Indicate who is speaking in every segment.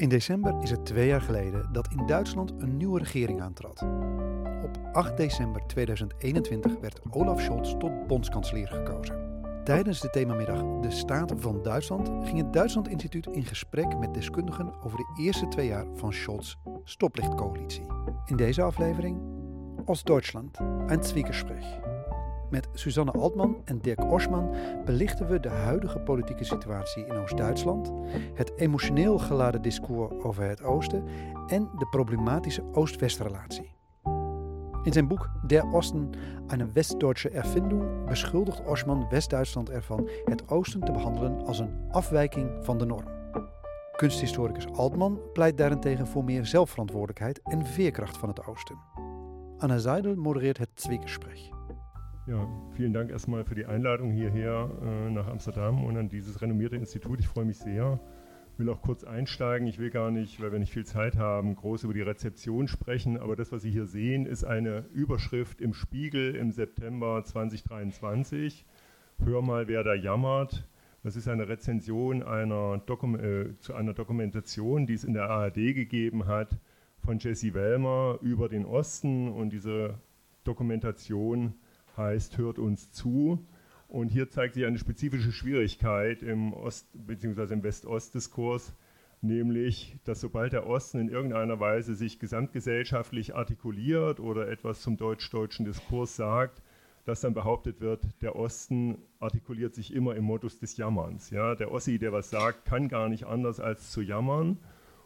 Speaker 1: In december is het twee jaar geleden dat in Duitsland een nieuwe regering aantrad. Op 8 december 2021 werd Olaf Scholz tot bondskanselier gekozen. Tijdens de themamiddag De Staten van Duitsland ging het Duitsland Instituut in gesprek met deskundigen over de eerste twee jaar van Scholz' stoplichtcoalitie. In deze aflevering Oost-Duitsland, een Zwiegespräch. Met Susanne Altman en Dirk Oschman belichten we de huidige politieke situatie in Oost-Duitsland, het emotioneel geladen discours over het Oosten en de problematische Oost-West-relatie. In zijn boek Der Osten, een Westdeutsche Erfindung beschuldigt Oschman West-Duitsland ervan het Oosten te behandelen als een afwijking van de norm. Kunsthistoricus Altman pleit daarentegen voor meer zelfverantwoordelijkheid en veerkracht van het Oosten. Anna Seidel modereert het Zwiegespräch.
Speaker 2: Ja, vielen Dank erstmal für die Einladung hierher äh, nach Amsterdam und an dieses renommierte Institut. Ich freue mich sehr. Ich will auch kurz einsteigen. Ich will gar nicht, weil wir nicht viel Zeit haben, groß über die Rezeption sprechen. Aber das, was Sie hier sehen, ist eine Überschrift im Spiegel im September 2023. Hör mal, wer da jammert. Das ist eine Rezension einer äh, zu einer Dokumentation, die es in der ARD gegeben hat, von Jesse Wellmer über den Osten. Und diese Dokumentation heißt Hört uns zu. Und hier zeigt sich eine spezifische Schwierigkeit im Ost- bzw. im West-Ost-Diskurs, nämlich, dass sobald der Osten in irgendeiner Weise sich gesamtgesellschaftlich artikuliert oder etwas zum deutsch-deutschen Diskurs sagt, dass dann behauptet wird, der Osten artikuliert sich immer im Modus des Jammerns. Ja? Der Ossi, der was sagt, kann gar nicht anders als zu jammern.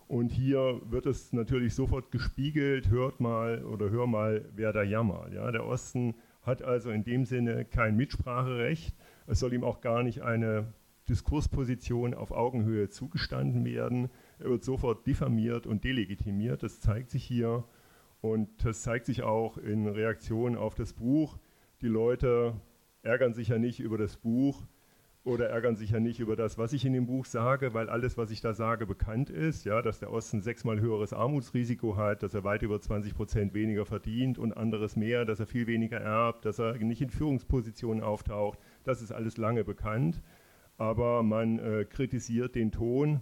Speaker 2: Und hier wird es natürlich sofort gespiegelt, hört mal oder hör mal, wer da jammert. Ja? Der Osten hat also in dem Sinne kein Mitspracherecht. Es soll ihm auch gar nicht eine Diskursposition auf Augenhöhe zugestanden werden. Er wird sofort diffamiert und delegitimiert. Das zeigt sich hier und das zeigt sich auch in Reaktionen auf das Buch. Die Leute ärgern sich ja nicht über das Buch, oder ärgern sich ja nicht über das, was ich in dem Buch sage, weil alles, was ich da sage, bekannt ist, ja, dass der Osten sechsmal höheres Armutsrisiko hat, dass er weit über 20 Prozent weniger verdient und anderes mehr, dass er viel weniger erbt, dass er nicht in Führungspositionen auftaucht, das ist alles lange bekannt. Aber man äh, kritisiert den Ton,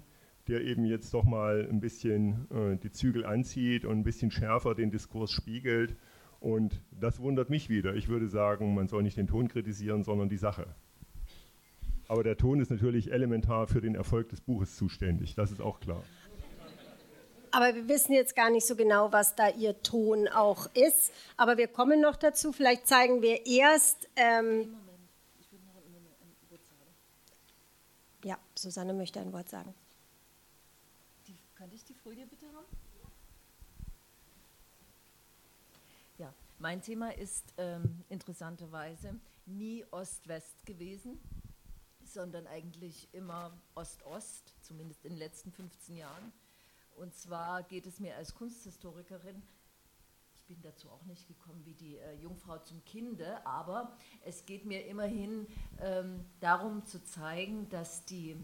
Speaker 2: der eben jetzt doch mal ein bisschen äh, die Zügel anzieht und ein bisschen schärfer den Diskurs spiegelt. Und das wundert mich wieder. Ich würde sagen, man soll nicht den Ton kritisieren, sondern die Sache. Aber der Ton ist natürlich elementar für den Erfolg des Buches zuständig, das ist auch klar.
Speaker 3: Aber wir wissen jetzt gar nicht so genau, was da Ihr Ton auch ist. Aber wir kommen noch dazu. Vielleicht zeigen wir erst. Ähm ja, Susanne möchte ein Wort sagen.
Speaker 4: Die, könnte ich die Folie bitte haben? Ja, mein Thema ist ähm, interessanterweise nie Ost-West gewesen sondern eigentlich immer Ost-Ost, zumindest in den letzten 15 Jahren. Und zwar geht es mir als Kunsthistorikerin, ich bin dazu auch nicht gekommen wie die äh, Jungfrau zum Kinde, aber es geht mir immerhin ähm, darum zu zeigen, dass, die,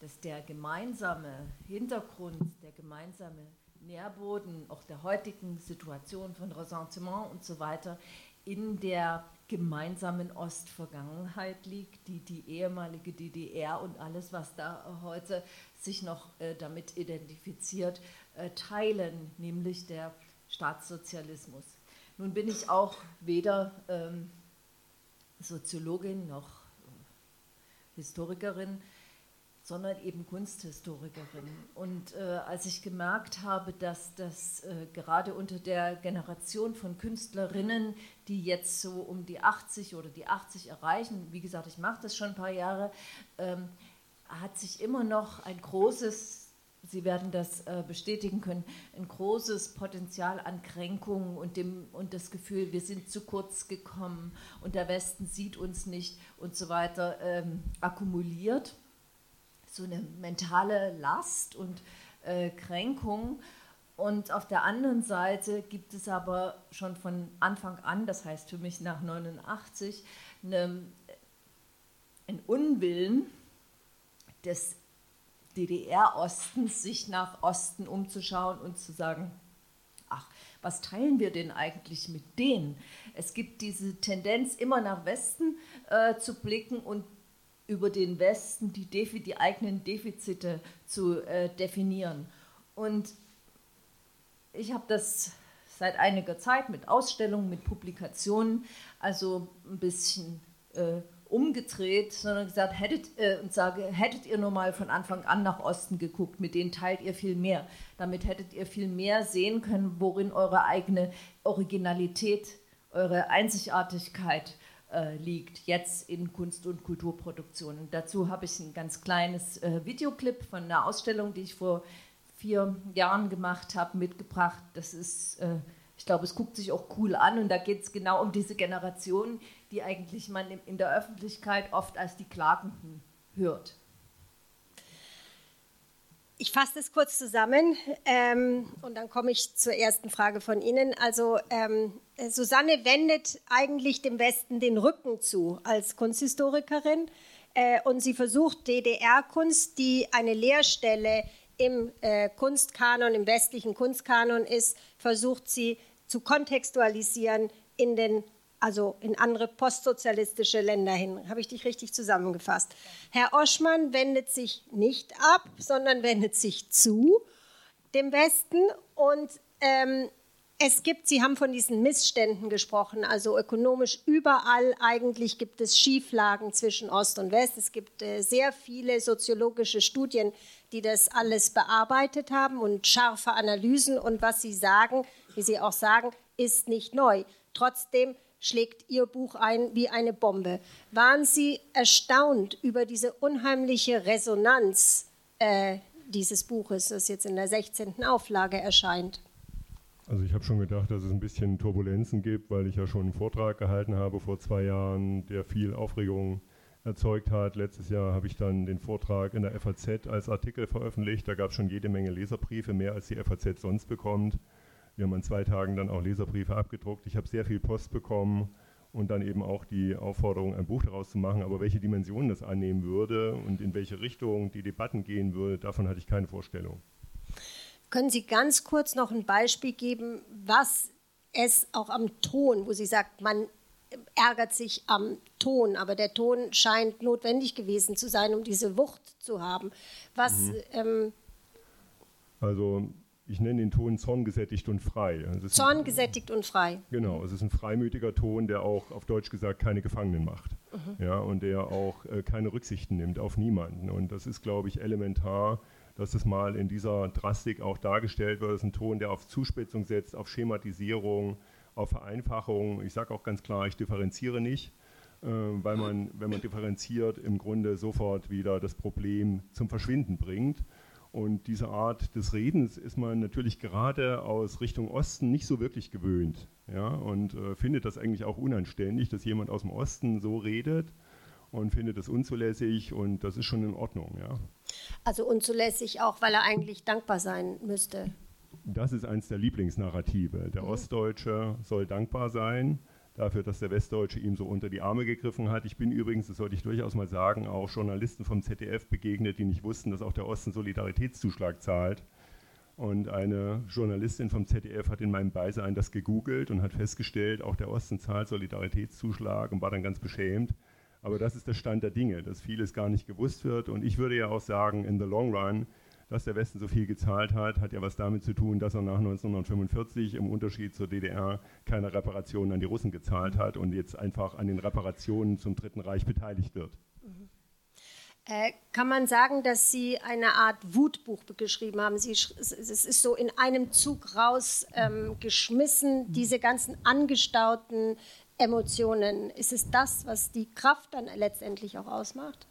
Speaker 4: dass der gemeinsame Hintergrund, der gemeinsame Nährboden auch der heutigen Situation von Ressentiment und so weiter in der gemeinsamen Ostvergangenheit liegt, die, die ehemalige DDR und alles, was da heute sich noch äh, damit identifiziert, äh, teilen, nämlich der Staatssozialismus. Nun bin ich auch weder ähm, Soziologin noch äh, Historikerin, sondern eben Kunsthistorikerin. Und äh, als ich gemerkt habe, dass das äh, gerade unter der Generation von Künstlerinnen, die jetzt so um die 80 oder die 80 erreichen, wie gesagt, ich mache das schon ein paar Jahre, ähm, hat sich immer noch ein großes Sie werden das äh, bestätigen können, ein großes Potenzial an Kränkungen und, dem, und das Gefühl, wir sind zu kurz gekommen und der Westen sieht uns nicht und so weiter ähm, akkumuliert so eine mentale Last und äh, Kränkung. Und auf der anderen Seite gibt es aber schon von Anfang an, das heißt für mich nach 89, eine, ein Unwillen des DDR-Ostens, sich nach Osten umzuschauen und zu sagen, ach, was teilen wir denn eigentlich mit denen? Es gibt diese Tendenz, immer nach Westen äh, zu blicken und über den Westen die, Defi die eigenen Defizite zu äh, definieren. Und ich habe das seit einiger Zeit mit Ausstellungen, mit Publikationen, also ein bisschen äh, umgedreht, sondern gesagt, hättet, äh, und sage, hättet ihr nur mal von Anfang an nach Osten geguckt, mit denen teilt ihr viel mehr. Damit hättet ihr viel mehr sehen können, worin eure eigene Originalität, eure Einzigartigkeit äh, liegt, jetzt in Kunst- und Kulturproduktionen. Dazu habe ich ein ganz kleines äh, Videoclip von einer Ausstellung, die ich vor vier Jahren gemacht habe, mitgebracht. Das ist, äh, ich glaube, es guckt sich auch cool an und da geht es genau um diese Generation, die eigentlich man in der Öffentlichkeit oft als die Klagenden hört.
Speaker 3: Ich fasse das kurz zusammen ähm, und dann komme ich zur ersten Frage von Ihnen. Also ähm, Susanne wendet eigentlich dem Westen den Rücken zu als Kunsthistorikerin äh, und sie versucht DDR-Kunst, die eine Lehrstelle im äh, Kunstkanon, im westlichen Kunstkanon ist, versucht sie zu kontextualisieren in den also in andere postsozialistische Länder hin. Habe ich dich richtig zusammengefasst? Herr Oschmann wendet sich nicht ab, sondern wendet sich zu dem Westen und ähm, es gibt, Sie haben von diesen Missständen gesprochen, also ökonomisch überall eigentlich gibt es Schieflagen zwischen Ost und West. Es gibt äh, sehr viele soziologische Studien, die das alles bearbeitet haben und scharfe Analysen. Und was Sie sagen, wie Sie auch sagen, ist nicht neu. Trotzdem schlägt Ihr Buch ein wie eine Bombe. Waren Sie erstaunt über diese unheimliche Resonanz äh, dieses Buches, das jetzt in der 16. Auflage erscheint?
Speaker 2: Also ich habe schon gedacht, dass es ein bisschen Turbulenzen gibt, weil ich ja schon einen Vortrag gehalten habe vor zwei Jahren, der viel Aufregung erzeugt hat. Letztes Jahr habe ich dann den Vortrag in der FAZ als Artikel veröffentlicht. Da gab es schon jede Menge Leserbriefe, mehr als die FAZ sonst bekommt. Wir haben an zwei Tagen dann auch Leserbriefe abgedruckt. Ich habe sehr viel Post bekommen und dann eben auch die Aufforderung, ein Buch daraus zu machen. Aber welche Dimensionen das annehmen würde und in welche Richtung die Debatten gehen würde, davon hatte ich keine Vorstellung.
Speaker 3: Können Sie ganz kurz noch ein Beispiel geben, was es auch am Ton, wo Sie sagt, man ärgert sich am Ton, aber der Ton scheint notwendig gewesen zu sein, um diese Wucht zu haben. Was. Mhm. Ähm,
Speaker 2: also ich nenne den Ton zorngesättigt und frei.
Speaker 3: Zorngesättigt und frei.
Speaker 2: Genau, es ist ein freimütiger Ton, der auch auf Deutsch gesagt keine Gefangenen macht. Mhm. Ja, und der auch äh, keine Rücksichten nimmt auf niemanden. Und das ist, glaube ich, elementar, dass es mal in dieser Drastik auch dargestellt wird. Es ist ein Ton, der auf Zuspitzung setzt, auf Schematisierung, auf Vereinfachung. Ich sage auch ganz klar, ich differenziere nicht. Äh, weil man, wenn man differenziert, im Grunde sofort wieder das Problem zum Verschwinden bringt. Und diese Art des Redens ist man natürlich gerade aus Richtung Osten nicht so wirklich gewöhnt. Ja, und äh, findet das eigentlich auch unanständig, dass jemand aus dem Osten so redet und findet das unzulässig und das ist schon in Ordnung. Ja.
Speaker 3: Also unzulässig auch, weil er eigentlich dankbar sein müsste.
Speaker 2: Das ist eines der Lieblingsnarrative. Der mhm. Ostdeutsche soll dankbar sein dafür, dass der Westdeutsche ihm so unter die Arme gegriffen hat. Ich bin übrigens, das sollte ich durchaus mal sagen, auch Journalisten vom ZDF begegnet, die nicht wussten, dass auch der Osten Solidaritätszuschlag zahlt. Und eine Journalistin vom ZDF hat in meinem Beisein das gegoogelt und hat festgestellt, auch der Osten zahlt Solidaritätszuschlag und war dann ganz beschämt. Aber das ist der Stand der Dinge, dass vieles gar nicht gewusst wird. Und ich würde ja auch sagen, in the long run dass der Westen so viel gezahlt hat, hat ja was damit zu tun, dass er nach 1945 im Unterschied zur DDR keine Reparationen an die Russen gezahlt hat und jetzt einfach an den Reparationen zum Dritten Reich beteiligt wird. Mhm.
Speaker 3: Äh, kann man sagen, dass Sie eine Art Wutbuch geschrieben haben? Sie, es ist so in einem Zug rausgeschmissen, ähm, diese ganzen angestauten Emotionen. Ist es das, was die Kraft dann letztendlich auch ausmacht?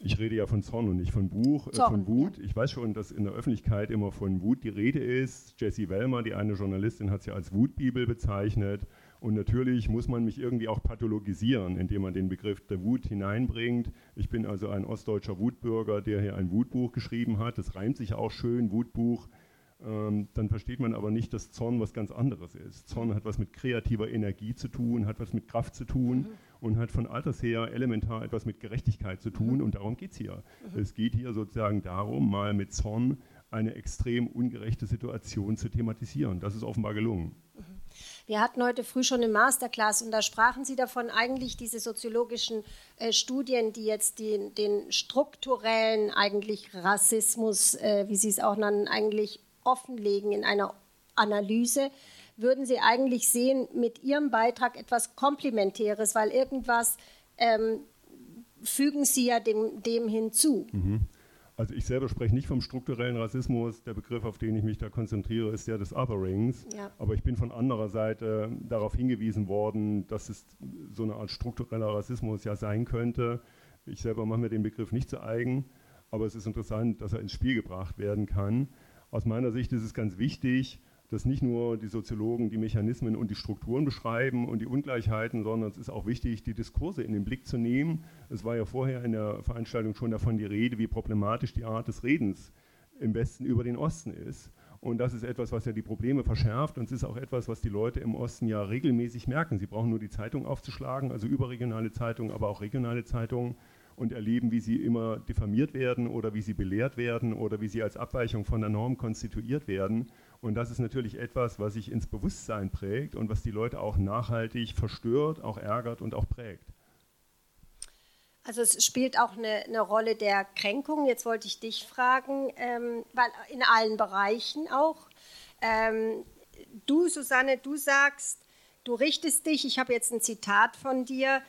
Speaker 2: Ich rede ja von Zorn und nicht von Buch, äh, Zorn, von Wut. Ja. Ich weiß schon, dass in der Öffentlichkeit immer von Wut die Rede ist. Jessie Wellmer, die eine Journalistin, hat sie als Wutbibel bezeichnet. Und natürlich muss man mich irgendwie auch pathologisieren, indem man den Begriff der Wut hineinbringt. Ich bin also ein ostdeutscher Wutbürger, der hier ein Wutbuch geschrieben hat. Das reimt sich auch schön, Wutbuch. Ähm, dann versteht man aber nicht, dass Zorn was ganz anderes ist. Zorn hat was mit kreativer Energie zu tun, hat was mit Kraft zu tun. Mhm und hat von alters her elementar etwas mit Gerechtigkeit zu tun. Mhm. Und darum geht es hier. Mhm. Es geht hier sozusagen darum, mal mit Zorn eine extrem ungerechte Situation zu thematisieren. Das ist offenbar gelungen. Mhm.
Speaker 3: Wir hatten heute früh schon eine Masterclass und da sprachen Sie davon, eigentlich diese soziologischen äh, Studien, die jetzt die, den strukturellen eigentlich Rassismus, äh, wie Sie es auch nennen, eigentlich offenlegen in einer Analyse, würden Sie eigentlich sehen mit Ihrem Beitrag etwas Komplementäres, weil irgendwas ähm, fügen Sie ja dem, dem hinzu.
Speaker 2: Mhm. Also ich selber spreche nicht vom strukturellen Rassismus. Der Begriff, auf den ich mich da konzentriere, ist der des Otherings. Ja. Aber ich bin von anderer Seite darauf hingewiesen worden, dass es so eine Art struktureller Rassismus ja sein könnte. Ich selber mache mir den Begriff nicht zu eigen, aber es ist interessant, dass er ins Spiel gebracht werden kann. Aus meiner Sicht ist es ganz wichtig, dass nicht nur die Soziologen die Mechanismen und die Strukturen beschreiben und die Ungleichheiten, sondern es ist auch wichtig, die Diskurse in den Blick zu nehmen. Es war ja vorher in der Veranstaltung schon davon die Rede, wie problematisch die Art des Redens im Westen über den Osten ist. Und das ist etwas, was ja die Probleme verschärft und es ist auch etwas, was die Leute im Osten ja regelmäßig merken. Sie brauchen nur die Zeitung aufzuschlagen, also überregionale Zeitungen, aber auch regionale Zeitungen und erleben, wie sie immer diffamiert werden oder wie sie belehrt werden oder wie sie als Abweichung von der Norm konstituiert werden. Und das ist natürlich etwas, was sich ins Bewusstsein prägt und was die Leute auch nachhaltig verstört, auch ärgert und auch prägt.
Speaker 3: Also es spielt auch eine, eine Rolle der Kränkung. Jetzt wollte ich dich fragen, ähm, weil in allen Bereichen auch. Ähm, du, Susanne, du sagst, du richtest dich, ich habe jetzt ein Zitat von dir,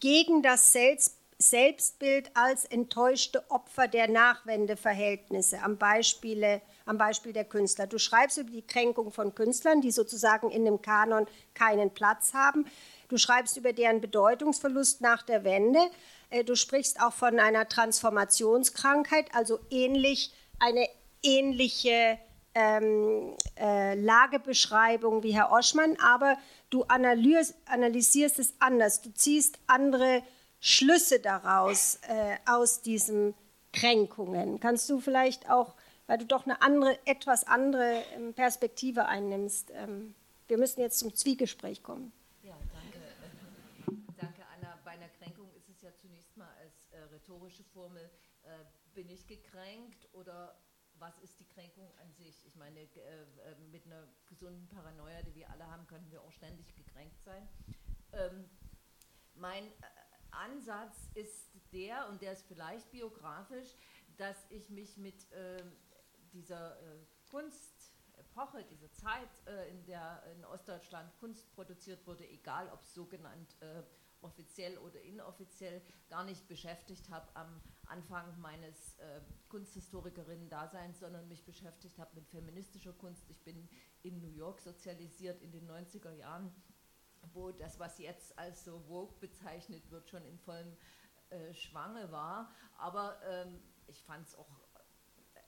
Speaker 3: gegen das Selbst, Selbstbild als enttäuschte Opfer der Nachwendeverhältnisse am Beispiele am Beispiel der Künstler. Du schreibst über die Kränkung von Künstlern, die sozusagen in dem Kanon keinen Platz haben. Du schreibst über deren Bedeutungsverlust nach der Wende. Äh, du sprichst auch von einer Transformationskrankheit, also ähnlich eine ähnliche ähm, äh, Lagebeschreibung wie Herr Oschmann, aber du analysierst, analysierst es anders. Du ziehst andere Schlüsse daraus äh, aus diesen Kränkungen. Kannst du vielleicht auch weil du doch eine andere, etwas andere ähm, Perspektive einnimmst. Ähm, wir müssen jetzt zum Zwiegespräch kommen.
Speaker 4: Ja, danke. Danke, Anna. Bei einer Kränkung ist es ja zunächst mal als äh, rhetorische Formel, äh, bin ich gekränkt oder was ist die Kränkung an sich? Ich meine, äh, äh mit einer gesunden Paranoia, die wir alle haben, könnten wir auch ständig gekränkt sein. Ähm, mein äh, Ansatz ist der, und der ist vielleicht biografisch, dass ich mich mit ähm, dieser äh, Kunstepoche, dieser Zeit, äh, in der in Ostdeutschland Kunst produziert wurde, egal ob sogenannt äh, offiziell oder inoffiziell, gar nicht beschäftigt habe am Anfang meines äh, Kunsthistorikerinnen-Daseins, sondern mich beschäftigt habe mit feministischer Kunst. Ich bin in New York sozialisiert in den 90er Jahren, wo das, was jetzt als so Vogue bezeichnet wird, schon in vollem äh, Schwange war. Aber ähm, ich fand es auch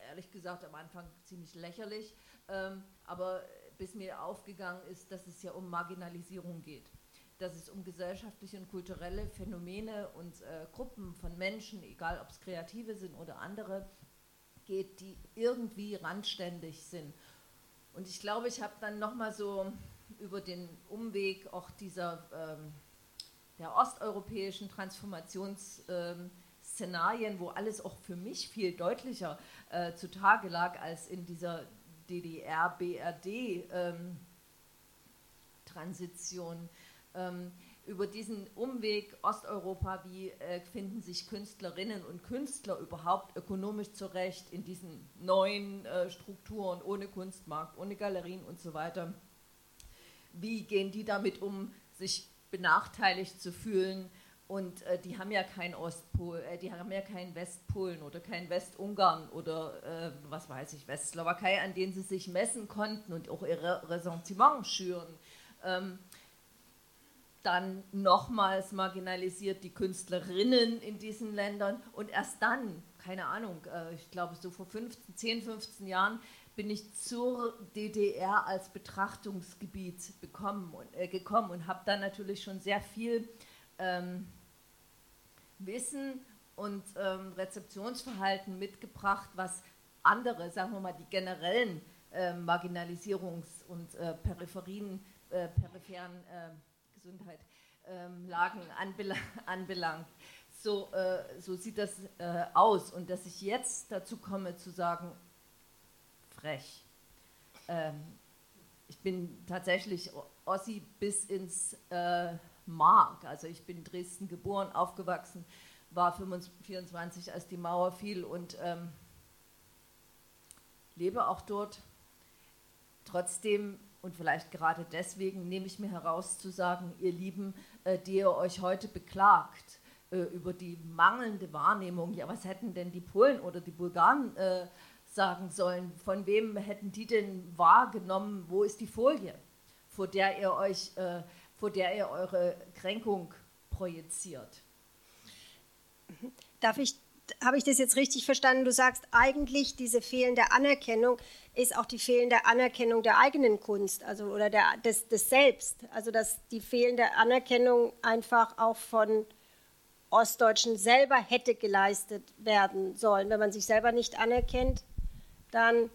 Speaker 4: ehrlich gesagt am Anfang ziemlich lächerlich, ähm, aber bis mir aufgegangen ist, dass es ja um Marginalisierung geht. Dass es um gesellschaftliche und kulturelle Phänomene und äh, Gruppen von Menschen, egal ob es Kreative sind oder andere, geht, die irgendwie randständig sind. Und ich glaube, ich habe dann nochmal so über den Umweg auch dieser ähm, der osteuropäischen Transformations- ähm, wo alles auch für mich viel deutlicher äh, zutage lag als in dieser DDR-BRD-Transition. Ähm, ähm, über diesen Umweg Osteuropa, wie äh, finden sich Künstlerinnen und Künstler überhaupt ökonomisch zurecht in diesen neuen äh, Strukturen, ohne Kunstmarkt, ohne Galerien und so weiter? Wie gehen die damit um, sich benachteiligt zu fühlen? Und äh, die haben ja keinen Ostpol, äh, die haben ja keinen Westpolen oder keinen Westungarn oder äh, was weiß ich, Westslowakei, an denen sie sich messen konnten und auch ihre Ressentiment schüren. Ähm, dann nochmals marginalisiert die Künstlerinnen in diesen Ländern und erst dann, keine Ahnung, äh, ich glaube so vor 15, 10, 15 Jahren bin ich zur DDR als Betrachtungsgebiet bekommen und, äh, gekommen und habe dann natürlich schon sehr viel ähm, Wissen und ähm, Rezeptionsverhalten mitgebracht, was andere, sagen wir mal, die generellen äh, Marginalisierungs- und äh, Peripherien, äh, peripheren äh, Gesundheitslagen ähm, anbel anbelangt. So, äh, so sieht das äh, aus. Und dass ich jetzt dazu komme zu sagen, frech. Ähm, ich bin tatsächlich Ossi bis ins äh, Mark. Also ich bin in Dresden geboren, aufgewachsen, war 24, als die Mauer fiel und ähm, lebe auch dort. Trotzdem und vielleicht gerade deswegen nehme ich mir heraus zu sagen, ihr Lieben, äh, die ihr euch heute beklagt äh, über die mangelnde Wahrnehmung, ja, was hätten denn die Polen oder die Bulgaren äh, sagen sollen? Von wem hätten die denn wahrgenommen, wo ist die Folie, vor der ihr euch, äh, vor der ihr eure Kränkung projiziert?
Speaker 3: Darf ich habe ich das jetzt richtig verstanden? Du sagst eigentlich, diese fehlende Anerkennung ist auch die fehlende Anerkennung der eigenen Kunst, also oder der, des, des Selbst. Also dass die fehlende Anerkennung einfach auch von Ostdeutschen selber hätte geleistet werden sollen. Wenn man sich selber nicht anerkennt, dann.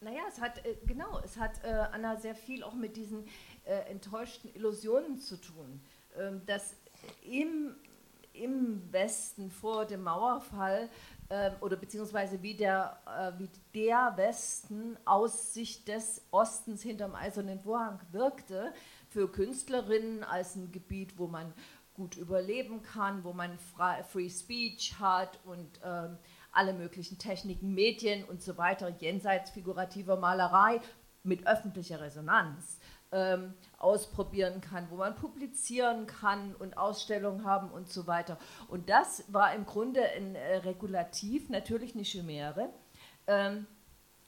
Speaker 4: Naja, es hat, äh, genau, es hat, äh, Anna, sehr viel auch mit diesen äh, enttäuschten Illusionen zu tun. Ähm, dass im im Westen vor dem Mauerfall äh, oder beziehungsweise wie der, äh, wie der Westen aus Sicht des Ostens hinterm Eisernen Vorhang wirkte, für Künstlerinnen als ein Gebiet, wo man gut überleben kann, wo man Free Speech hat und äh, alle möglichen Techniken, Medien und so weiter, jenseits figurativer Malerei mit öffentlicher Resonanz ähm, ausprobieren kann, wo man publizieren kann und Ausstellungen haben und so weiter. Und das war im Grunde ein äh, Regulativ, natürlich eine Chimäre. Ähm,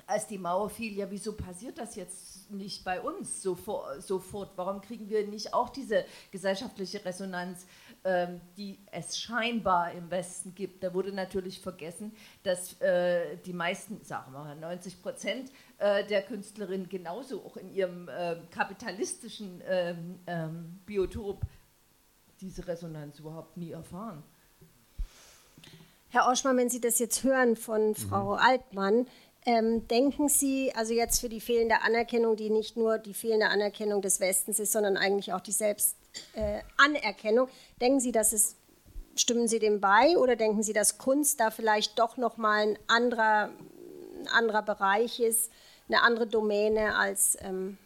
Speaker 4: als die Mauer fiel, ja, wieso passiert das jetzt nicht bei uns sofort? sofort? Warum kriegen wir nicht auch diese gesellschaftliche Resonanz, ähm, die es scheinbar im Westen gibt? Da wurde natürlich vergessen, dass äh, die meisten, sagen wir mal 90 Prozent äh, der Künstlerin genauso auch in ihrem äh, kapitalistischen ähm, ähm, Biotop diese Resonanz überhaupt nie erfahren.
Speaker 3: Herr Oschmann, wenn Sie das jetzt hören von Frau mhm. Altmann, ähm, denken Sie, also jetzt für die fehlende Anerkennung, die nicht nur die fehlende Anerkennung des Westens ist, sondern eigentlich auch die Selbstanerkennung, äh, denken Sie, dass es, stimmen Sie dem bei oder denken Sie, dass Kunst da vielleicht doch nochmal ein anderer, ein anderer Bereich ist, eine andere Domäne als. Ähm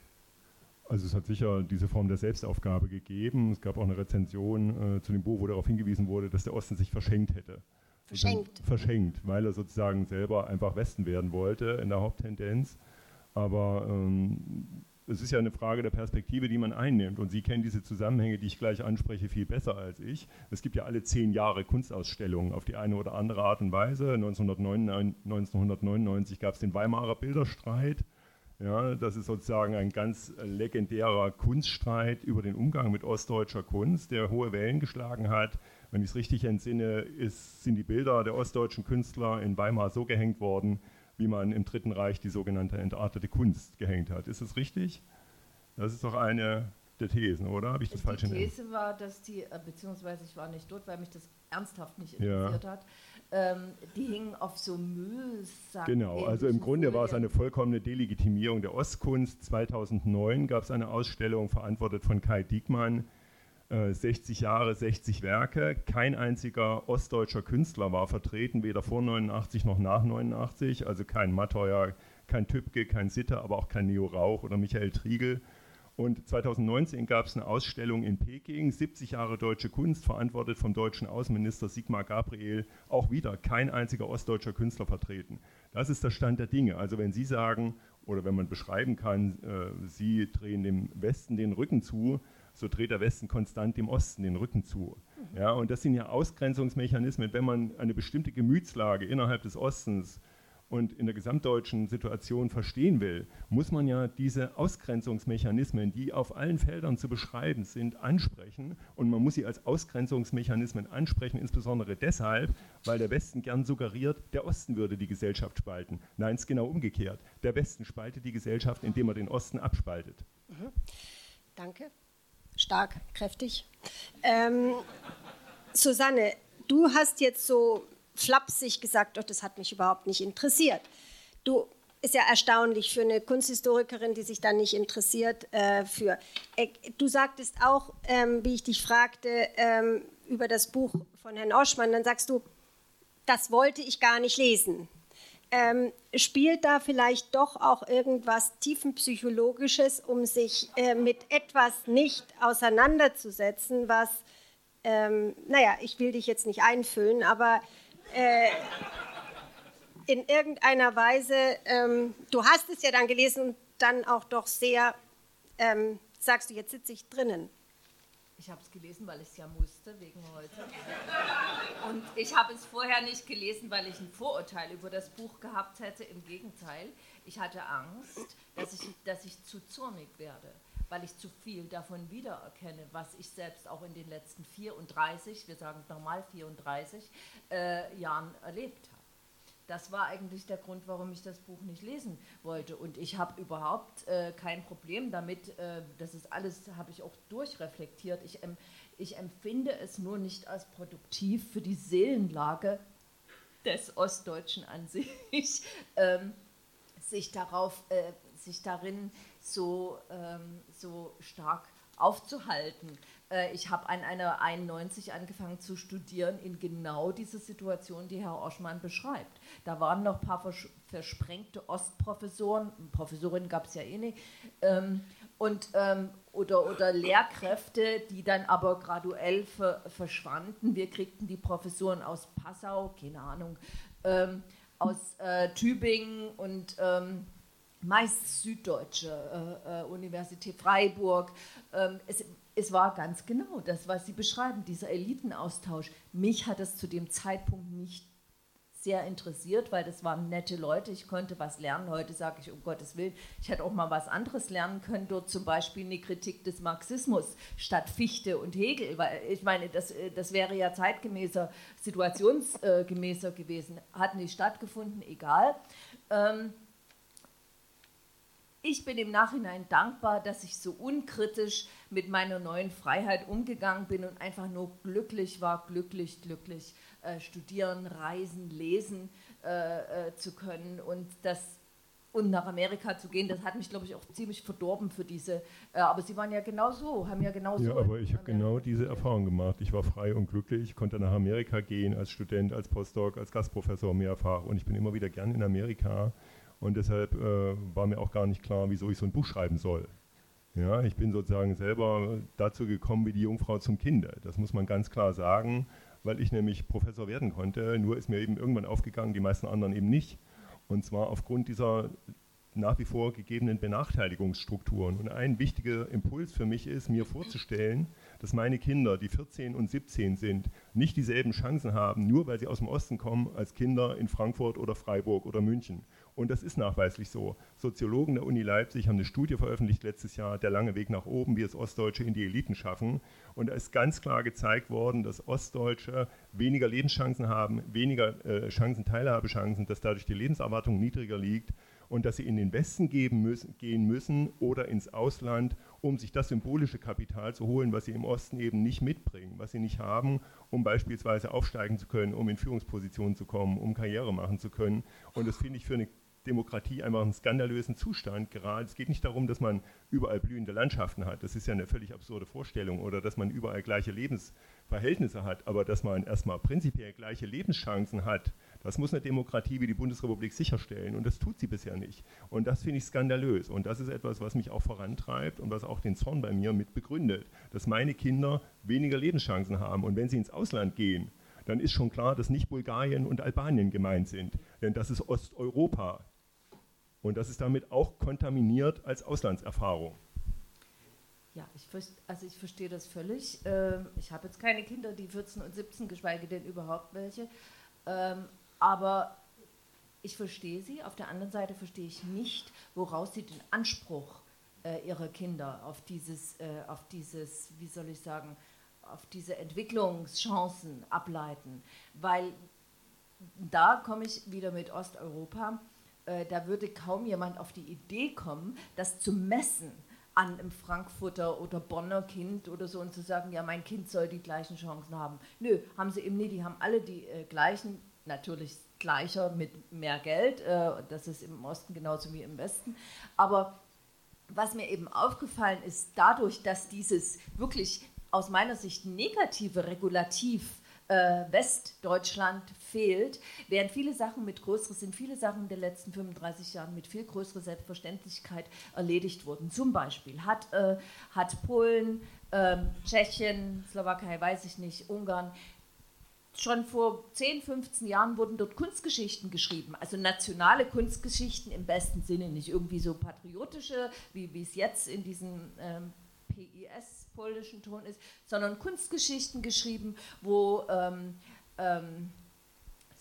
Speaker 2: also es hat sicher diese Form der Selbstaufgabe gegeben. Es gab auch eine Rezension äh, zu dem Buch, wo darauf hingewiesen wurde, dass der Osten sich verschenkt hätte.
Speaker 3: Verschenkt.
Speaker 2: Verschenkt, weil er sozusagen selber einfach Westen werden wollte in der Haupttendenz. Aber ähm, es ist ja eine Frage der Perspektive, die man einnimmt. Und Sie kennen diese Zusammenhänge, die ich gleich anspreche, viel besser als ich. Es gibt ja alle zehn Jahre Kunstausstellungen auf die eine oder andere Art und Weise. 1999, 1999 gab es den Weimarer Bilderstreit. Ja, das ist sozusagen ein ganz legendärer Kunststreit über den Umgang mit ostdeutscher Kunst, der hohe Wellen geschlagen hat. Wenn ich es richtig entsinne, ist, sind die Bilder der ostdeutschen Künstler in Weimar so gehängt worden, wie man im Dritten Reich die sogenannte entartete Kunst gehängt hat. Ist das richtig? Das ist doch eine der Thesen, oder? Habe ich das
Speaker 4: die
Speaker 2: falsch
Speaker 4: Die These war, dass die, äh, beziehungsweise ich war nicht dort, weil mich das ernsthaft nicht interessiert ja. hat, ähm, die hingen auf so Müllsack.
Speaker 2: Genau, also im Grunde war es eine vollkommene Delegitimierung der Ostkunst. 2009 gab es eine Ausstellung, verantwortet von Kai Diekmann, 60 äh, Jahre, 60 Werke. Kein einziger ostdeutscher Künstler war vertreten, weder vor 89 noch nach 89. Also kein Matteuer, kein Tübke, kein Sitter, aber auch kein Neo Rauch oder Michael Triegel. Und 2019 gab es eine Ausstellung in Peking, 70 Jahre deutsche Kunst, verantwortet vom deutschen Außenminister Sigmar Gabriel. Auch wieder kein einziger ostdeutscher Künstler vertreten. Das ist der Stand der Dinge. Also wenn Sie sagen, oder wenn man beschreiben kann, äh, Sie drehen dem Westen den Rücken zu, so dreht der Westen konstant dem Osten den Rücken zu. Ja, und das sind ja Ausgrenzungsmechanismen, wenn man eine bestimmte Gemütslage innerhalb des Ostens und in der gesamtdeutschen Situation verstehen will, muss man ja diese Ausgrenzungsmechanismen, die auf allen Feldern zu beschreiben sind, ansprechen. Und man muss sie als Ausgrenzungsmechanismen ansprechen, insbesondere deshalb, weil der Westen gern suggeriert, der Osten würde die Gesellschaft spalten. Nein, es ist genau umgekehrt. Der Westen spaltet die Gesellschaft, indem er den Osten abspaltet.
Speaker 3: Mhm. Danke stark, kräftig. Ähm, Susanne, du hast jetzt so flapsig gesagt, doch das hat mich überhaupt nicht interessiert. Du ist ja erstaunlich für eine Kunsthistorikerin, die sich dann nicht interessiert äh, für. Äh, du sagtest auch, ähm, wie ich dich fragte ähm, über das Buch von Herrn Oschmann, dann sagst du, das wollte ich gar nicht lesen. Ähm, spielt da vielleicht doch auch irgendwas tiefenpsychologisches, um sich äh, mit etwas nicht auseinanderzusetzen, was, ähm, naja, ich will dich jetzt nicht einfüllen, aber äh, in irgendeiner Weise, ähm, du hast es ja dann gelesen und dann auch doch sehr, ähm, sagst du, jetzt sitze ich drinnen.
Speaker 4: Ich habe es gelesen, weil ich es ja musste, wegen heute. Und ich habe es vorher nicht gelesen, weil ich ein Vorurteil über das Buch gehabt hätte. Im Gegenteil, ich hatte Angst, dass ich, dass ich zu zornig werde, weil ich zu viel davon wiedererkenne, was ich selbst auch in den letzten 34, wir sagen normal 34, äh, Jahren erlebt habe das war eigentlich der Grund, warum ich das Buch nicht lesen wollte. Und ich habe überhaupt äh, kein Problem damit. Äh, das ist alles, habe ich auch durchreflektiert. Ich, ähm, ich empfinde es nur nicht als produktiv für die Seelenlage des Ostdeutschen an sich, ähm, sich darauf, äh, sich darin so, ähm, so stark aufzuhalten. Äh, ich habe an einer 91 angefangen zu studieren in genau dieser Situation, die Herr Oschmann beschreibt. Da waren noch ein paar vers versprengte Ostprofessoren, Professorinnen gab es ja eh nicht, ähm, und, ähm, oder, oder Lehrkräfte, die dann aber graduell ver verschwanden. Wir kriegten die Professoren aus Passau, keine Ahnung, ähm, aus äh, Tübingen und ähm, meist Süddeutsche äh, äh, Universität Freiburg. Ähm, es, es war ganz genau das, was Sie beschreiben, dieser Elitenaustausch. Mich hat es zu dem Zeitpunkt nicht sehr interessiert, weil das waren nette Leute, ich konnte was lernen. Heute sage ich, um Gottes Willen, ich hätte auch mal was anderes lernen können, dort zum Beispiel eine Kritik des Marxismus statt Fichte und Hegel, weil ich meine, das, das wäre ja zeitgemäßer, situationsgemäßer gewesen. Hat nicht stattgefunden, egal. Ähm, ich bin im Nachhinein dankbar, dass ich so unkritisch mit meiner neuen Freiheit umgegangen bin und einfach nur glücklich war, glücklich, glücklich äh, studieren, reisen, lesen äh, äh, zu können und das und nach Amerika zu gehen, das hat mich, glaube ich, auch ziemlich verdorben für diese. Äh, aber Sie waren ja genau so, haben ja genau so.
Speaker 2: Ja, aber ich habe genau diese Erfahrung gemacht. Ich war frei und glücklich, konnte nach Amerika gehen als Student, als Postdoc, als Gastprofessor mehrfach und ich bin immer wieder gern in Amerika und deshalb äh, war mir auch gar nicht klar, wieso ich so ein Buch schreiben soll. Ja, ich bin sozusagen selber dazu gekommen wie die Jungfrau zum Kinde. Das muss man ganz klar sagen, weil ich nämlich Professor werden konnte. Nur ist mir eben irgendwann aufgegangen, die meisten anderen eben nicht. Und zwar aufgrund dieser nach wie vor gegebenen Benachteiligungsstrukturen. Und ein wichtiger Impuls für mich ist, mir vorzustellen, dass meine Kinder, die 14 und 17 sind, nicht dieselben Chancen haben, nur weil sie aus dem Osten kommen, als Kinder in Frankfurt oder Freiburg oder München. Und das ist nachweislich so. Soziologen der Uni Leipzig haben eine Studie veröffentlicht letztes Jahr, der lange Weg nach oben, wie es Ostdeutsche in die Eliten schaffen. Und da ist ganz klar gezeigt worden, dass Ostdeutsche weniger Lebenschancen haben, weniger äh, Chancen, Teilhabechancen, dass dadurch die Lebenserwartung niedriger liegt und dass sie in den Westen müssen, gehen müssen oder ins Ausland, um sich das symbolische Kapital zu holen, was sie im Osten eben nicht mitbringen, was sie nicht haben, um beispielsweise aufsteigen zu können, um in Führungspositionen zu kommen, um Karriere machen zu können. Und das finde ich für eine Demokratie einfach einen skandalösen Zustand. Gerade es geht nicht darum, dass man überall blühende Landschaften hat. Das ist ja eine völlig absurde Vorstellung. Oder dass man überall gleiche Lebensverhältnisse hat. Aber dass man erstmal prinzipiell gleiche Lebenschancen hat, das muss eine Demokratie wie die Bundesrepublik sicherstellen. Und das tut sie bisher nicht. Und das finde ich skandalös. Und das ist etwas, was mich auch vorantreibt und was auch den Zorn bei mir mit begründet. Dass meine Kinder weniger Lebenschancen haben. Und wenn sie ins Ausland gehen, dann ist schon klar, dass nicht Bulgarien und Albanien gemeint sind. Denn das ist Osteuropa. Und das ist damit auch kontaminiert als Auslandserfahrung.
Speaker 4: Ja, ich, also ich verstehe das völlig. Ähm, ich habe jetzt keine Kinder, die 14 und 17, geschweige denn überhaupt welche. Aber ich verstehe sie. Auf der anderen Seite verstehe ich nicht, woraus sie den Anspruch äh, ihrer Kinder auf dieses, äh, auf dieses, wie soll ich sagen, auf diese Entwicklungschancen ableiten. Weil da komme ich wieder mit Osteuropa äh, da würde kaum jemand auf die Idee kommen, das zu messen an einem Frankfurter oder Bonner Kind oder so und zu sagen, ja, mein Kind soll die gleichen Chancen haben. Nö, haben sie eben nicht, die haben alle die äh, gleichen, natürlich gleicher mit mehr Geld, äh, das ist im Osten genauso wie im Westen, aber was mir eben aufgefallen ist, dadurch, dass dieses wirklich aus meiner Sicht negative Regulativ äh, Westdeutschland fehlt, während viele Sachen mit größeren, sind viele Sachen der letzten 35 Jahren mit viel größerer Selbstverständlichkeit erledigt wurden. Zum Beispiel hat, äh, hat Polen, äh, Tschechien, Slowakei, weiß ich nicht, Ungarn, schon vor 10, 15 Jahren wurden dort Kunstgeschichten geschrieben, also nationale Kunstgeschichten im besten Sinne, nicht irgendwie so patriotische, wie, es jetzt in diesem ähm, PIS polnischen Ton ist, sondern Kunstgeschichten geschrieben, wo ähm, ähm,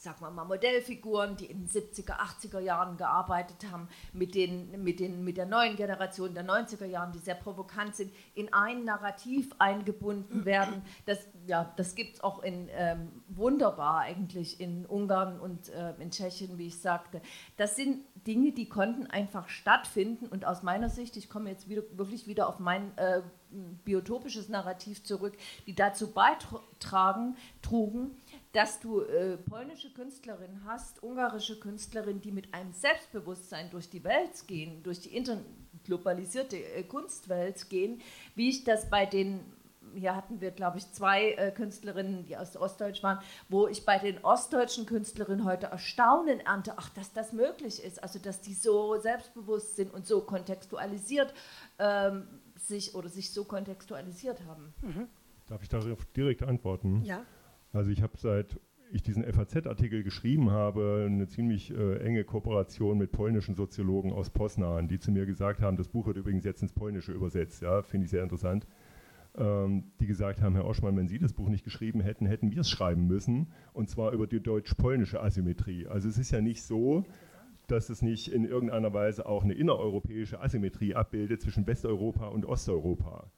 Speaker 4: sagen wir mal, Modellfiguren, die in den 70er, 80er Jahren gearbeitet haben, mit, den, mit, den, mit der neuen Generation der 90er Jahren, die sehr provokant sind, in ein Narrativ eingebunden werden. Das, ja, das gibt es auch in, ähm, wunderbar eigentlich in Ungarn und äh, in Tschechien, wie ich sagte. Das sind Dinge, die konnten einfach stattfinden und aus meiner Sicht, ich komme jetzt wieder, wirklich wieder auf mein äh, biotopisches Narrativ zurück, die dazu beitragen, trugen, dass du äh, polnische Künstlerinnen hast, ungarische Künstlerinnen, die mit einem Selbstbewusstsein durch die Welt gehen, durch die interglobalisierte äh, Kunstwelt gehen, wie ich das bei den, hier hatten wir, glaube ich, zwei äh, Künstlerinnen, die aus Ostdeutsch waren, wo ich bei den ostdeutschen Künstlerinnen heute Erstaunen ernte, ach, dass das möglich ist, also dass die so selbstbewusst sind und so kontextualisiert ähm, sich oder sich so kontextualisiert haben.
Speaker 2: Mhm. Darf ich darauf direkt antworten?
Speaker 3: Ja.
Speaker 2: Also ich habe seit ich diesen FAZ-Artikel geschrieben habe, eine ziemlich äh, enge Kooperation mit polnischen Soziologen aus Poznan, die zu mir gesagt haben, das Buch wird übrigens jetzt ins Polnische übersetzt, ja, finde ich sehr interessant, ähm, die gesagt haben, Herr Oschmann, wenn Sie das Buch nicht geschrieben hätten, hätten wir es schreiben müssen, und zwar über die deutsch-polnische Asymmetrie. Also es ist ja nicht so, dass es nicht in irgendeiner Weise auch eine innereuropäische Asymmetrie abbildet zwischen Westeuropa und Osteuropa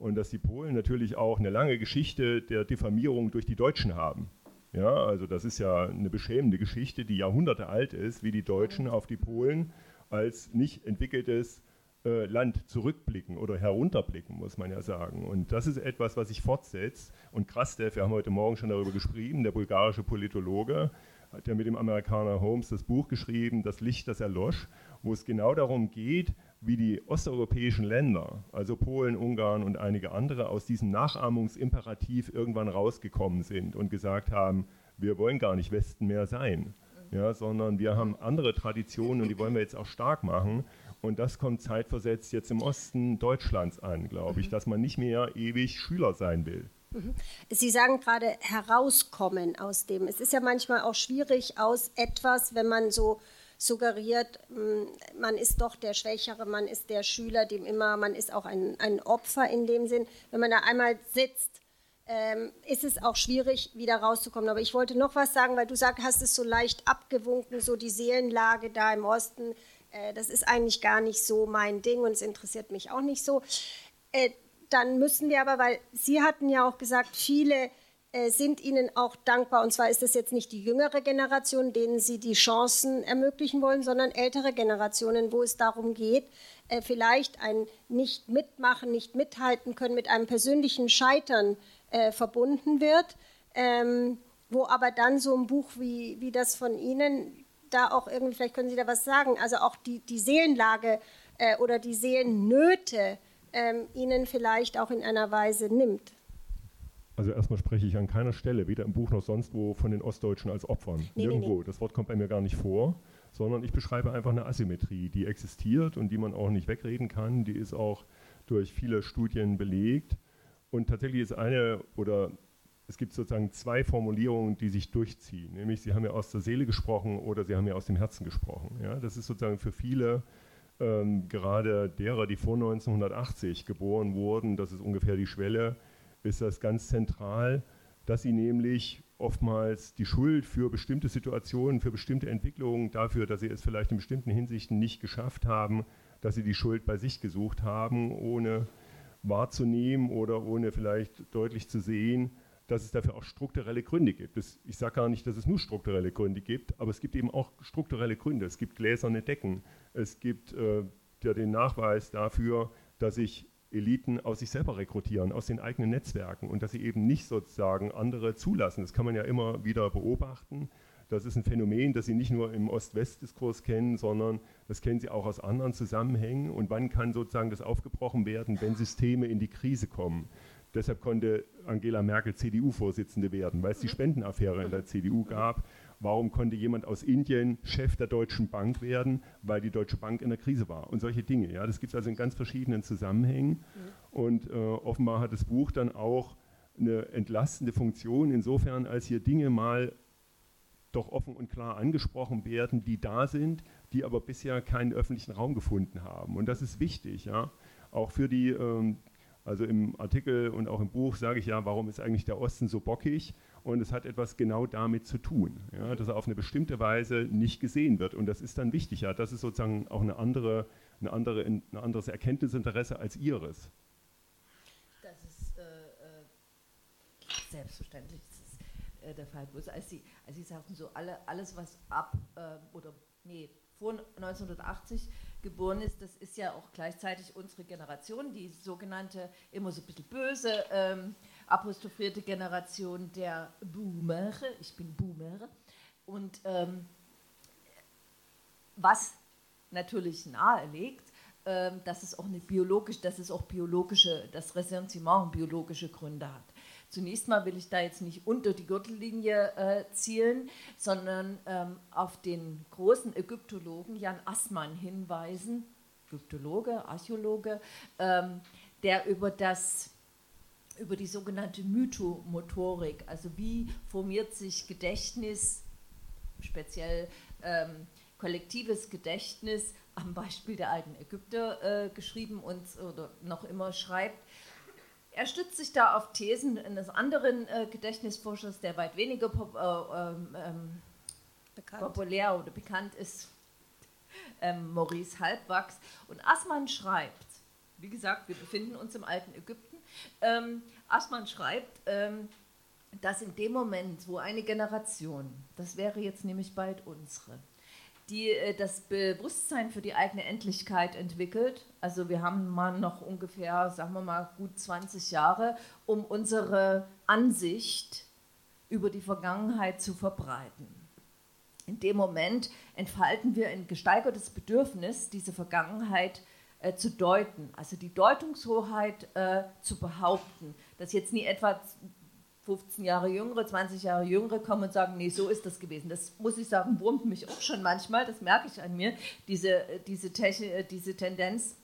Speaker 2: und dass die Polen natürlich auch eine lange Geschichte der Diffamierung durch die Deutschen haben. Ja, also das ist ja eine beschämende Geschichte, die Jahrhunderte alt ist, wie die Deutschen auf die Polen als nicht entwickeltes äh, Land zurückblicken oder herunterblicken, muss man ja sagen. Und das ist etwas, was sich fortsetzt. Und Krastev, wir haben heute Morgen schon darüber geschrieben, der bulgarische Politologe, hat ja mit dem Amerikaner Holmes das Buch geschrieben, Das Licht, das erlosch, wo es genau darum geht, wie die osteuropäischen Länder, also Polen, Ungarn und einige andere, aus diesem Nachahmungsimperativ irgendwann rausgekommen sind und gesagt haben, wir wollen gar nicht Westen mehr sein, ja, sondern wir haben andere Traditionen und die wollen wir jetzt auch stark machen. Und das kommt zeitversetzt jetzt im Osten Deutschlands an, glaube ich, mhm. dass man nicht mehr ewig Schüler sein will.
Speaker 3: Mhm. Sie sagen gerade herauskommen aus dem. Es ist ja manchmal auch schwierig aus etwas, wenn man so suggeriert, mm, man ist doch der Schwächere, man ist der Schüler, dem immer, man ist auch ein, ein Opfer in dem Sinn. Wenn man da einmal sitzt, ähm, ist es auch schwierig, wieder rauszukommen. Aber ich wollte noch was sagen, weil du sagst, hast es so leicht abgewunken, so die Seelenlage da im Osten. Äh, das ist eigentlich gar nicht so mein Ding und es interessiert mich auch nicht so. Äh, dann müssen wir aber, weil Sie hatten ja auch gesagt, viele sind ihnen auch dankbar. Und zwar ist es jetzt nicht die jüngere Generation, denen sie die Chancen ermöglichen wollen, sondern ältere Generationen, wo es darum geht, äh, vielleicht ein nicht mitmachen, nicht mithalten können mit einem persönlichen Scheitern äh, verbunden wird, ähm, wo aber dann so ein Buch wie, wie das von Ihnen da auch irgendwie, vielleicht können Sie da was sagen, also auch die, die Seelenlage äh, oder die Seelennöte ähm, Ihnen vielleicht auch in einer Weise nimmt.
Speaker 2: Also erstmal spreche ich an keiner Stelle, weder im Buch noch sonst wo, von den Ostdeutschen als Opfern. Nee, Nirgendwo. Nee, nee. Das Wort kommt bei mir gar nicht vor, sondern ich beschreibe einfach eine Asymmetrie, die existiert und die man auch nicht wegreden kann. Die ist auch durch viele Studien belegt. Und tatsächlich ist eine oder es gibt sozusagen zwei Formulierungen, die sich durchziehen. Nämlich, Sie haben ja aus der Seele gesprochen oder Sie haben ja aus dem Herzen gesprochen. Ja, das ist sozusagen für viele, ähm, gerade derer, die vor 1980 geboren wurden, das ist ungefähr die Schwelle, ist das ganz zentral, dass sie nämlich oftmals die Schuld für bestimmte Situationen, für bestimmte Entwicklungen, dafür, dass sie es vielleicht in bestimmten Hinsichten nicht geschafft haben, dass sie die Schuld bei sich gesucht haben, ohne wahrzunehmen oder ohne vielleicht deutlich zu sehen, dass es dafür auch strukturelle Gründe gibt. Das, ich sage gar nicht, dass es nur strukturelle Gründe gibt, aber es gibt eben auch strukturelle Gründe. Es gibt gläserne Decken. Es gibt äh, ja, den Nachweis dafür, dass ich Eliten aus sich selber rekrutieren, aus den eigenen Netzwerken und dass sie eben nicht sozusagen andere zulassen. Das kann man ja immer wieder beobachten. Das ist ein Phänomen, das Sie nicht nur im Ost-West-Diskurs kennen, sondern das kennen Sie auch aus anderen Zusammenhängen. Und wann kann sozusagen das aufgebrochen werden, wenn Systeme in die Krise kommen? Deshalb konnte Angela Merkel CDU-Vorsitzende werden, weil es die mhm. Spendenaffäre in der CDU gab. Warum konnte jemand aus Indien Chef der Deutschen Bank werden? Weil die Deutsche Bank in der Krise war und solche Dinge. Ja, das gibt es also in ganz verschiedenen Zusammenhängen. Mhm. Und äh, offenbar hat das Buch dann auch eine entlastende Funktion, insofern als hier Dinge mal doch offen und klar angesprochen werden, die da sind, die aber bisher keinen öffentlichen Raum gefunden haben. Und das ist wichtig, ja. Auch für die, ähm, also im Artikel und auch im Buch sage ich ja, warum ist eigentlich der Osten so bockig? Und es hat etwas genau damit zu tun, ja, dass er auf eine bestimmte Weise nicht gesehen wird. Und das ist dann wichtig, ja. Das ist sozusagen auch eine andere, eine andere, ein anderes Erkenntnisinteresse als ihres.
Speaker 4: Das ist äh, äh, selbstverständlich äh, der Fall. Bloß als Sie, als Sie sagten, so alle, alles, was ab äh, oder nee, vor 1980 geboren ist, das ist ja auch gleichzeitig unsere Generation, die sogenannte, immer so ein bisschen böse, ähm, apostrophierte Generation der Boomer. Ich bin Boomer. Und ähm, was natürlich nahelegt, ähm, dass es auch eine biologische, dass es auch biologische, das Ressentiment biologische Gründe hat. Zunächst mal will ich da jetzt nicht unter die Gürtellinie äh, zielen, sondern ähm, auf den großen Ägyptologen Jan Assmann hinweisen, Ägyptologe, Archäologe, ähm, der über das über die sogenannte Mythomotorik, also wie formiert sich Gedächtnis, speziell ähm, kollektives Gedächtnis, am Beispiel der alten Ägypter äh, geschrieben und oder noch immer schreibt, er stützt sich da auf Thesen eines anderen äh, Gedächtnisforschers, der weit weniger pop, äh, ähm, ähm populär oder bekannt ist, ähm, Maurice Halbwachs. Und Assmann schreibt, wie gesagt, wir befinden uns im alten Ägypten, ähm, Assmann schreibt, ähm, dass in dem Moment, wo eine Generation, das wäre jetzt nämlich bald unsere, die äh, das Bewusstsein für die eigene Endlichkeit entwickelt. Also wir haben mal noch ungefähr, sagen wir mal, gut 20 Jahre, um unsere Ansicht über die Vergangenheit zu verbreiten. In dem Moment entfalten wir ein gesteigertes Bedürfnis, diese Vergangenheit äh, zu deuten, also die Deutungshoheit äh, zu behaupten, dass jetzt nie etwa 15 Jahre jüngere, 20 Jahre jüngere kommen und sagen, nee, so ist das gewesen. Das muss ich sagen, wurmt mich auch schon manchmal, das merke ich an mir, diese, diese, Techn diese Tendenz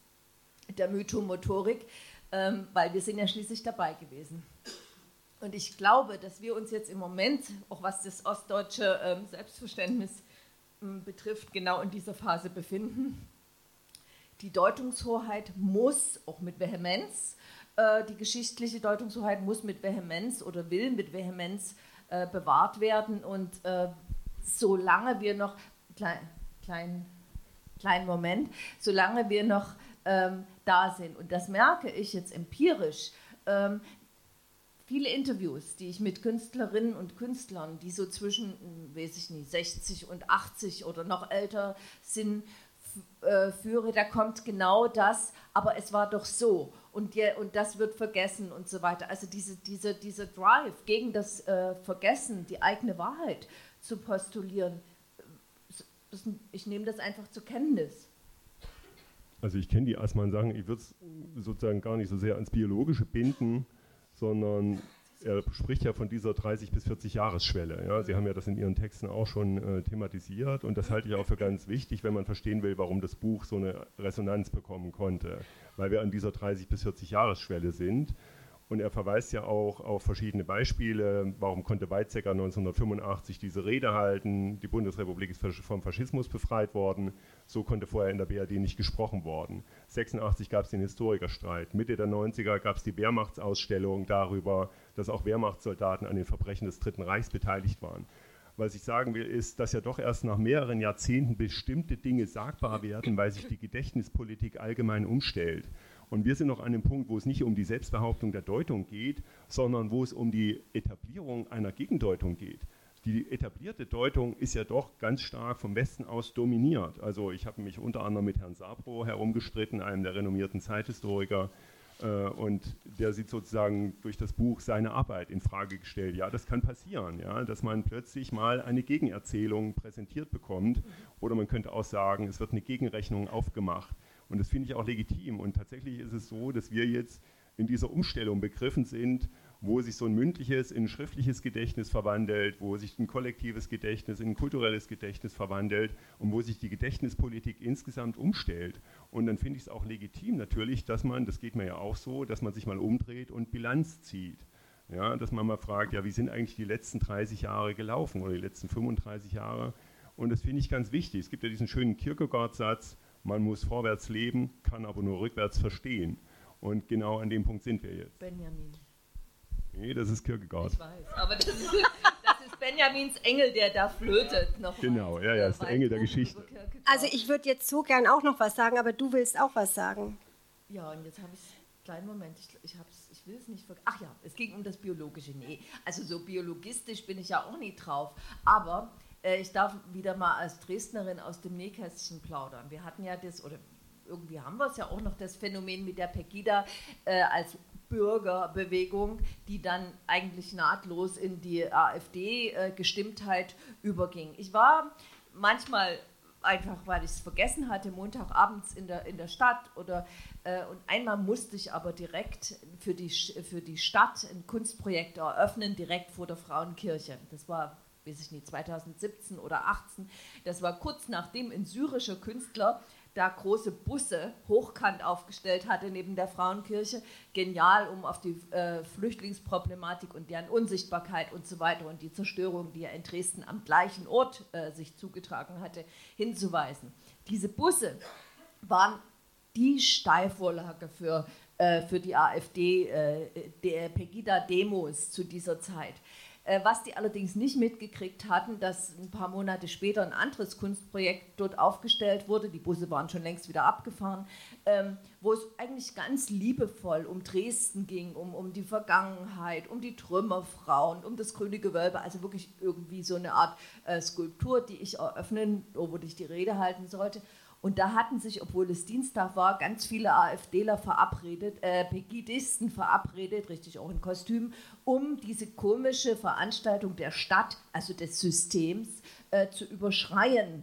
Speaker 4: der Mythomotorik, ähm, weil wir sind ja schließlich dabei gewesen. Und ich glaube, dass wir uns jetzt im Moment, auch was das ostdeutsche ähm, Selbstverständnis ähm, betrifft, genau in dieser Phase befinden. Die Deutungshoheit muss auch mit Vehemenz äh, die geschichtliche Deutungshoheit muss mit Vehemenz oder will mit Vehemenz äh, bewahrt werden. Und äh, solange wir noch, klein, klein, kleinen Moment, solange wir noch ähm, da sind, und das merke ich jetzt empirisch, ähm, viele Interviews, die ich mit Künstlerinnen und Künstlern, die so zwischen, weiß ich nicht, 60 und 80 oder noch älter sind, äh, führe, da kommt genau das, aber es war doch so und, die, und das wird vergessen und so weiter. Also diese, diese, dieser Drive gegen das äh, Vergessen, die eigene Wahrheit zu postulieren, ich nehme das einfach zur Kenntnis.
Speaker 2: Also ich kenne die Asman sagen, ich würde es sozusagen gar nicht so sehr ans Biologische binden, sondern er spricht ja von dieser 30 bis 40 Jahresschwelle. Ja? Sie haben ja das in Ihren Texten auch schon äh, thematisiert und das halte ich auch für ganz wichtig, wenn man verstehen will, warum das Buch so eine Resonanz bekommen konnte, weil wir an dieser 30 bis 40 Jahresschwelle sind und er verweist ja auch auf verschiedene Beispiele. Warum konnte Weizsäcker 1985 diese Rede halten? Die Bundesrepublik ist vom Faschismus befreit worden. So konnte vorher in der BRD nicht gesprochen worden. 86 gab es den Historikerstreit. Mitte der 90er gab es die Wehrmachtsausstellung darüber, dass auch Wehrmachtssoldaten an den Verbrechen des Dritten Reichs beteiligt waren. Was ich sagen will, ist, dass ja doch erst nach mehreren Jahrzehnten bestimmte Dinge sagbar werden, weil sich die Gedächtnispolitik allgemein umstellt. Und wir sind noch an dem Punkt, wo es nicht um die Selbstbehauptung der Deutung geht, sondern wo es um die Etablierung einer Gegendeutung geht. Die etablierte Deutung ist ja doch ganz stark vom Westen aus dominiert. Also ich habe mich unter anderem mit Herrn Sabro herumgestritten, einem der renommierten Zeithistoriker, und der sieht sozusagen durch das Buch seine Arbeit in Frage gestellt. Ja, das kann passieren, ja, dass man plötzlich mal eine Gegenerzählung präsentiert bekommt. Oder man könnte auch sagen, es wird eine Gegenrechnung aufgemacht. Und das finde ich auch legitim. Und tatsächlich ist es so, dass wir jetzt in dieser Umstellung begriffen sind, wo sich so ein mündliches in ein schriftliches Gedächtnis verwandelt, wo sich ein kollektives Gedächtnis in ein kulturelles Gedächtnis verwandelt und wo sich die Gedächtnispolitik insgesamt umstellt. Und dann finde ich es auch legitim natürlich, dass man, das geht mir ja auch so, dass man sich mal umdreht und Bilanz zieht. Ja, dass man mal fragt, ja, wie sind eigentlich die letzten 30 Jahre gelaufen oder die letzten 35 Jahre? Und das finde ich ganz wichtig. Es gibt ja diesen schönen Kierkegaard-Satz, man muss vorwärts leben, kann aber nur rückwärts verstehen. Und genau an dem Punkt sind wir jetzt.
Speaker 4: Benjamin.
Speaker 2: Nee, das ist Kierkegaard.
Speaker 4: Ich weiß, aber das ist, das ist Benjamins Engel, der da flötet. Noch
Speaker 2: genau, ja, ja, ist der Engel der Geschichte.
Speaker 3: Also ich würde jetzt so gern auch noch was sagen, aber du willst auch was sagen.
Speaker 4: Ja, und jetzt habe ich kleinen Moment, ich, ich, ich will es nicht vergessen. Ach ja, es ging um das Biologische. Nee, also so biologistisch bin ich ja auch nie drauf. Aber äh, ich darf wieder mal als Dresdnerin aus dem Nähkästchen plaudern. Wir hatten ja das, oder irgendwie haben wir es ja auch noch, das Phänomen mit der Pegida äh, als Bürgerbewegung, die dann eigentlich nahtlos in die AfD-Gestimmtheit äh, überging. Ich war manchmal einfach, weil ich es vergessen hatte, Montagabends in der, in der Stadt oder äh, und einmal musste ich aber direkt für die, für die Stadt ein Kunstprojekt eröffnen, direkt vor der Frauenkirche. Das war, weiß ich nicht, 2017 oder 2018. Das war kurz nachdem ein syrischer Künstler da große Busse hochkant aufgestellt hatte neben der Frauenkirche. Genial, um auf die äh, Flüchtlingsproblematik und deren Unsichtbarkeit und so weiter und die Zerstörung, die ja in Dresden am gleichen Ort äh, sich zugetragen hatte, hinzuweisen. Diese Busse waren die Steilvorlage für, äh, für die AfD, äh, der Pegida-Demos zu dieser Zeit. Äh, was die allerdings nicht mitgekriegt hatten, dass ein paar Monate später ein anderes Kunstprojekt dort aufgestellt wurde, die Busse waren schon längst wieder abgefahren, ähm, wo es eigentlich ganz liebevoll um Dresden ging, um, um die Vergangenheit, um die Trümmerfrauen, um das grüne Gewölbe, also wirklich irgendwie so eine Art äh, Skulptur, die ich eröffnen, wo ich die Rede halten sollte. Und da hatten sich, obwohl es Dienstag war, ganz viele AfDler verabredet, äh, Pegidisten verabredet, richtig auch in Kostüm, um diese komische Veranstaltung der Stadt, also des Systems, äh, zu überschreien.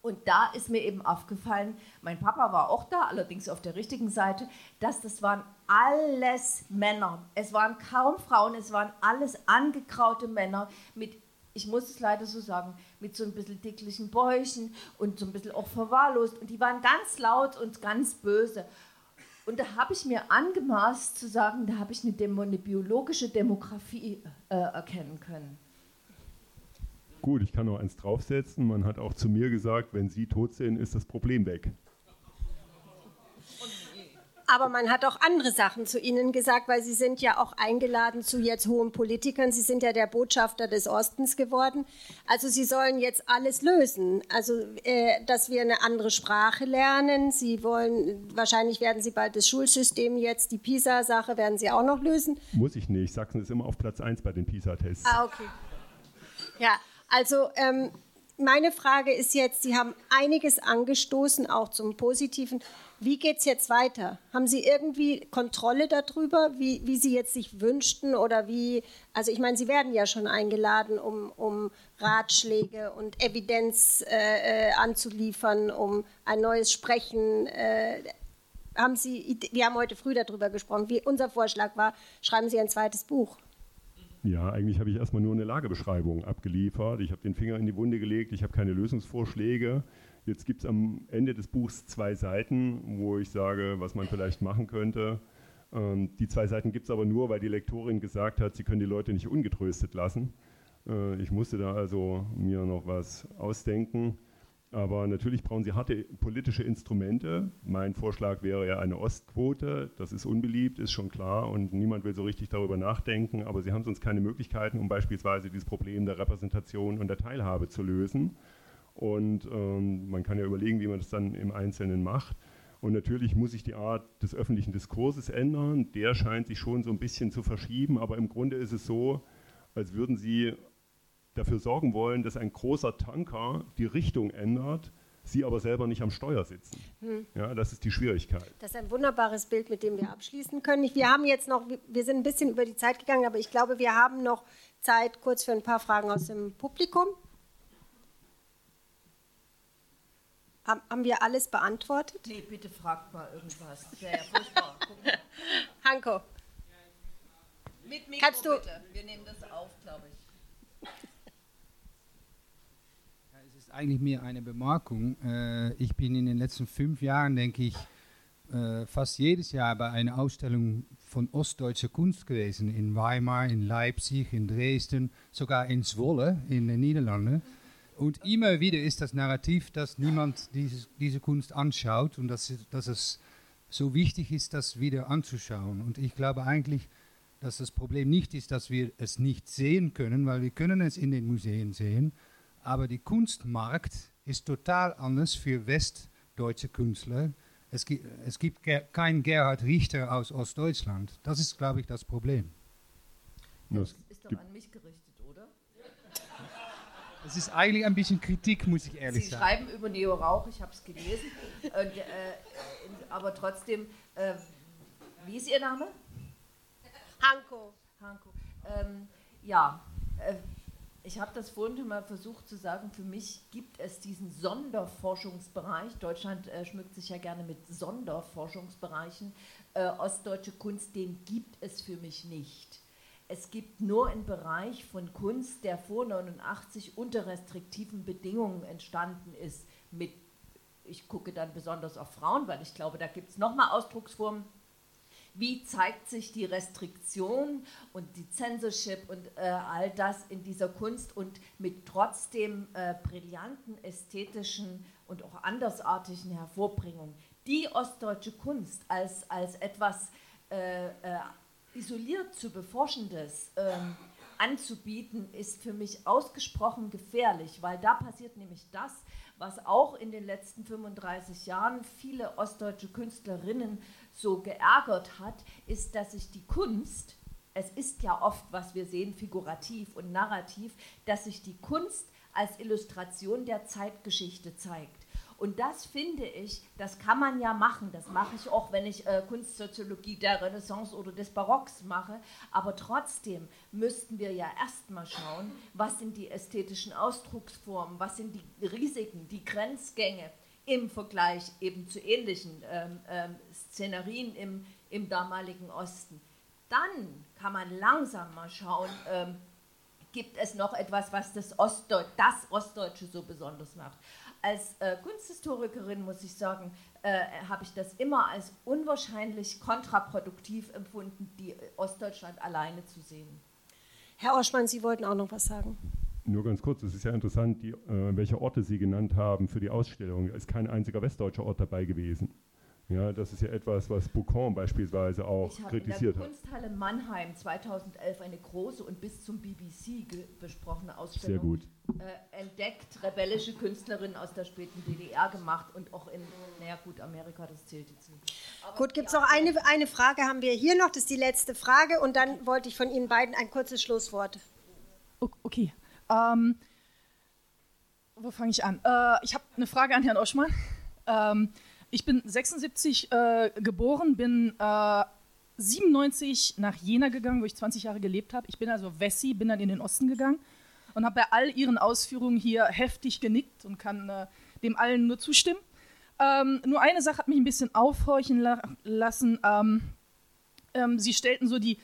Speaker 4: Und da ist mir eben aufgefallen, mein Papa war auch da, allerdings auf der richtigen Seite, dass das waren alles Männer. Es waren kaum Frauen, es waren alles angekraute Männer mit ich muss es leider so sagen, mit so ein bisschen dicklichen Bäuchen und so ein bisschen auch verwahrlost. Und die waren ganz laut und ganz böse. Und da habe ich mir angemaßt zu sagen, da habe ich eine, Demo, eine biologische Demografie äh, erkennen können.
Speaker 2: Gut, ich kann noch eins draufsetzen. Man hat auch zu mir gesagt, wenn Sie tot sind, ist das Problem weg.
Speaker 3: Aber man hat auch andere Sachen zu Ihnen gesagt, weil Sie sind ja auch eingeladen zu jetzt hohen Politikern. Sie sind ja der Botschafter des Ostens geworden. Also Sie sollen jetzt alles lösen. Also, äh, dass wir eine andere Sprache lernen. Sie wollen, wahrscheinlich werden Sie bald das Schulsystem jetzt, die PISA-Sache werden Sie auch noch lösen.
Speaker 2: Muss ich nicht. Sachsen ist immer auf Platz 1 bei den PISA-Tests.
Speaker 3: Ah, okay. Ja, also ähm, meine Frage ist jetzt, Sie haben einiges angestoßen, auch zum Positiven. Wie geht es jetzt weiter? Haben Sie irgendwie Kontrolle darüber, wie, wie Sie jetzt sich wünschten oder wie, also ich meine, Sie werden ja schon eingeladen, um, um Ratschläge und Evidenz äh, äh anzuliefern, um ein neues Sprechen. Äh, haben Sie, wir haben heute früh darüber gesprochen, wie unser Vorschlag war, schreiben Sie ein zweites Buch.
Speaker 2: Ja, eigentlich habe ich erstmal nur eine Lagebeschreibung abgeliefert. Ich habe den Finger in die Wunde gelegt, ich habe keine Lösungsvorschläge. Jetzt gibt es am Ende des Buchs zwei Seiten, wo ich sage, was man vielleicht machen könnte. Ähm, die zwei Seiten gibt es aber nur, weil die Lektorin gesagt hat, sie können die Leute nicht ungetröstet lassen. Äh, ich musste da also mir noch was ausdenken. Aber natürlich brauchen sie harte politische Instrumente. Mein Vorschlag wäre ja eine Ostquote. Das ist unbeliebt, ist schon klar und niemand will so richtig darüber nachdenken. Aber sie haben sonst keine Möglichkeiten, um beispielsweise dieses Problem der Repräsentation und der Teilhabe zu lösen. Und ähm, man kann ja überlegen, wie man das dann im Einzelnen macht. Und natürlich muss sich die Art des öffentlichen Diskurses ändern. Der scheint sich schon so ein bisschen zu verschieben, aber im Grunde ist es so, als würden Sie dafür sorgen wollen, dass ein großer Tanker die Richtung ändert, Sie aber selber nicht am Steuer sitzen. Hm. Ja, das ist die Schwierigkeit.
Speaker 3: Das ist ein wunderbares Bild, mit dem wir abschließen können. Wir haben jetzt noch, wir sind ein bisschen über die Zeit gegangen, aber ich glaube, wir haben noch Zeit kurz für ein paar Fragen aus dem Publikum. Haben wir alles beantwortet?
Speaker 4: Nee, bitte fragt mal irgendwas. Ja, ja.
Speaker 3: Hanko.
Speaker 4: Mit Mikro,
Speaker 3: Kannst du
Speaker 4: bitte. Wir nehmen das auf, glaube ich.
Speaker 5: Es ist eigentlich mehr eine Bemerkung. Äh, ich bin in den letzten fünf Jahren, denke ich, äh, fast jedes Jahr bei einer Ausstellung von ostdeutscher Kunst gewesen. In Weimar, in Leipzig, in Dresden, sogar in Zwolle in den Niederlanden. Und immer wieder ist das Narrativ, dass niemand diese, diese Kunst anschaut und dass, dass es so wichtig ist, das wieder anzuschauen. Und ich glaube eigentlich, dass das Problem nicht ist, dass wir es nicht sehen können, weil wir können es in den Museen sehen, aber der Kunstmarkt ist total anders für westdeutsche Künstler. Es gibt, es gibt keinen Gerhard Richter aus Ostdeutschland. Das ist, glaube ich, das Problem.
Speaker 4: Das ist doch an mich gerichtet.
Speaker 5: Das ist eigentlich ein bisschen Kritik, muss ich ehrlich
Speaker 4: Sie
Speaker 5: sagen.
Speaker 4: Sie schreiben über Neo Rauch, ich habe es gelesen. Und, äh, aber trotzdem, äh, wie ist Ihr Name?
Speaker 3: Hanko.
Speaker 4: Hanko. Ähm, ja, äh, ich habe das vorhin schon mal versucht zu sagen. Für mich gibt es diesen Sonderforschungsbereich. Deutschland äh, schmückt sich ja gerne mit Sonderforschungsbereichen. Äh, ostdeutsche Kunst, den gibt es für mich nicht. Es gibt nur einen Bereich von Kunst, der vor 89 unter restriktiven Bedingungen entstanden ist. Mit, ich gucke dann besonders auf Frauen, weil ich glaube, da gibt es nochmal Ausdrucksformen. Wie zeigt sich die Restriktion und die Censorship und äh, all das in dieser Kunst und mit trotzdem äh, brillanten ästhetischen und auch andersartigen Hervorbringungen? Die ostdeutsche Kunst als, als etwas äh, äh isoliert zu beforschendes ähm, anzubieten, ist für mich ausgesprochen gefährlich, weil da passiert nämlich das, was auch in den letzten 35 Jahren viele ostdeutsche Künstlerinnen so geärgert hat, ist, dass sich die Kunst, es ist ja oft, was wir sehen, figurativ und narrativ, dass sich die Kunst als Illustration der Zeitgeschichte zeigt. Und das finde ich, das kann man ja machen. Das mache ich auch, wenn ich äh, Kunstsoziologie der Renaissance oder des Barocks mache. Aber trotzdem müssten wir ja erstmal schauen, was sind die ästhetischen Ausdrucksformen, was sind die Risiken, die Grenzgänge im Vergleich eben zu ähnlichen ähm, ähm, Szenarien im, im damaligen Osten. Dann kann man langsam mal schauen, ähm, gibt es noch etwas, was das, Ostdeut das Ostdeutsche so besonders macht als äh, Kunsthistorikerin muss ich sagen, äh, habe ich das immer als unwahrscheinlich kontraproduktiv empfunden, die Ostdeutschland alleine zu sehen.
Speaker 3: Herr Oschmann, Sie wollten auch noch was sagen.
Speaker 2: Nur ganz kurz, es ist ja interessant, die, äh, welche Orte Sie genannt haben für die Ausstellung. Es ist kein einziger westdeutscher Ort dabei gewesen. Ja, das ist ja etwas, was Boucan beispielsweise auch
Speaker 4: ich
Speaker 2: kritisiert
Speaker 4: hat. Ich habe in der Kunsthalle Mannheim 2011 eine große und bis zum BBC besprochene Ausstellung
Speaker 2: Sehr gut.
Speaker 4: Äh, entdeckt, rebellische Künstlerinnen aus der späten DDR gemacht und auch in, naja gut, Amerika, das zählt jetzt nicht.
Speaker 3: Aber gut, gibt es noch eine, eine Frage, haben wir hier noch, das ist die letzte Frage und dann wollte ich von Ihnen beiden ein kurzes Schlusswort.
Speaker 6: Okay. Ähm, wo fange ich an? Äh, ich habe eine Frage an Herrn Oschmann. Ähm, ich bin 76 äh, geboren, bin äh, 97 nach Jena gegangen, wo ich 20 Jahre gelebt habe. Ich bin also Wessi, bin dann in den Osten gegangen und habe bei all Ihren Ausführungen hier heftig genickt und kann äh, dem allen nur zustimmen. Ähm, nur eine Sache hat mich ein bisschen aufhorchen la lassen. Ähm, ähm, Sie stellten so die,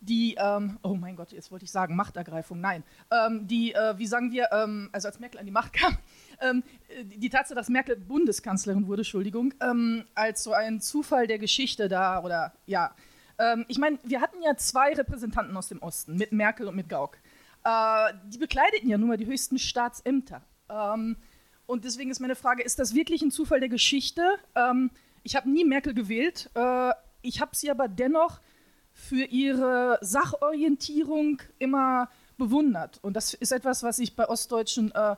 Speaker 6: die ähm, oh mein Gott, jetzt wollte ich sagen Machtergreifung, nein, ähm, die, äh, wie sagen wir, ähm, also als Merkel an die Macht kam, ähm, die Tatsache, dass Merkel Bundeskanzlerin wurde, Entschuldigung, ähm, als so ein Zufall der Geschichte da oder ja. Ähm, ich meine, wir hatten ja zwei Repräsentanten aus dem Osten, mit Merkel und mit Gauck. Äh, die bekleideten ja nun mal die höchsten Staatsämter. Ähm, und deswegen ist meine Frage, ist das wirklich ein Zufall der Geschichte? Ähm, ich habe nie Merkel gewählt. Äh, ich habe sie aber dennoch für ihre Sachorientierung immer bewundert. Und das ist etwas, was ich bei Ostdeutschen äh,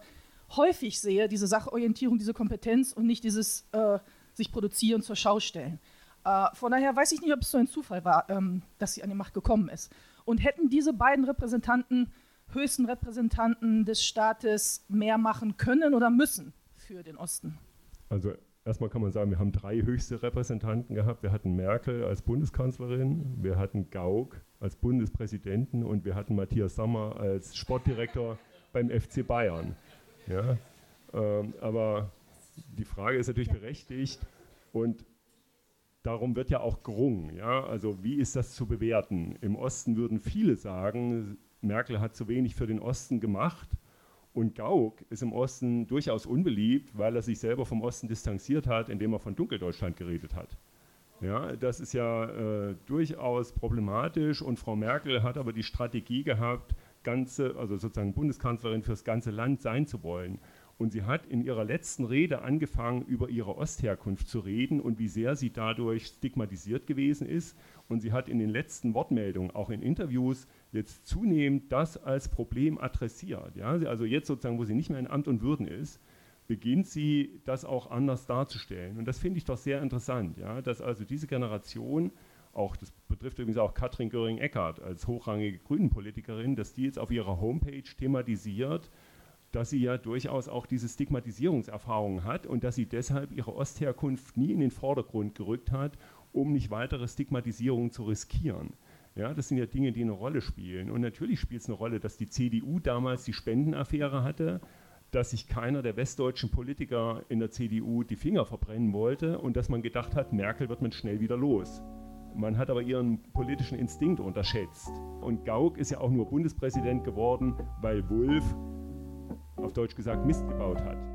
Speaker 6: häufig sehe, diese Sachorientierung, diese Kompetenz und nicht dieses äh, sich produzieren, zur Schau stellen. Äh, von daher weiß ich nicht, ob es so ein Zufall war, ähm, dass sie an die Macht gekommen ist. Und hätten diese beiden Repräsentanten, höchsten Repräsentanten des Staates, mehr machen können oder müssen für den Osten?
Speaker 2: Also erstmal kann man sagen, wir haben drei höchste Repräsentanten gehabt. Wir hatten Merkel als Bundeskanzlerin, wir hatten Gauck als Bundespräsidenten und wir hatten Matthias Sommer als Sportdirektor beim FC Bayern. Ja? Ähm, aber die Frage ist natürlich berechtigt und darum wird ja auch gerungen. Ja? Also wie ist das zu bewerten? Im Osten würden viele sagen, Merkel hat zu wenig für den Osten gemacht. Und Gauck ist im Osten durchaus unbeliebt, weil er sich selber vom Osten distanziert hat, indem er von Dunkeldeutschland geredet hat. Ja, das ist ja äh, durchaus problematisch und Frau Merkel hat aber die Strategie gehabt, ganze, also sozusagen Bundeskanzlerin fürs ganze Land sein zu wollen. Und sie hat in ihrer letzten Rede angefangen, über ihre Ostherkunft zu reden und wie sehr sie dadurch stigmatisiert gewesen ist. Und sie hat in den letzten Wortmeldungen, auch in Interviews, jetzt zunehmend das als Problem adressiert. Ja? Also jetzt sozusagen, wo sie nicht mehr in Amt und Würden ist, beginnt sie das auch anders darzustellen. Und das finde ich doch sehr interessant, ja, dass also diese Generation, auch das betrifft übrigens auch Katrin Göring-Eckardt als hochrangige Grünen-Politikerin, dass die jetzt auf ihrer Homepage thematisiert, dass sie ja durchaus auch diese Stigmatisierungserfahrungen hat und dass sie deshalb ihre Ostherkunft nie in den Vordergrund gerückt hat, um nicht weitere Stigmatisierungen zu riskieren. Ja, das sind ja Dinge, die eine Rolle spielen. Und natürlich spielt es eine Rolle, dass die CDU damals die Spendenaffäre hatte, dass sich keiner der westdeutschen Politiker in der CDU die Finger verbrennen wollte und dass man gedacht hat, Merkel wird man schnell wieder los. Man hat aber ihren politischen Instinkt unterschätzt. Und Gauck ist ja auch nur Bundespräsident geworden, weil Wulff, auf Deutsch gesagt, Mist gebaut hat.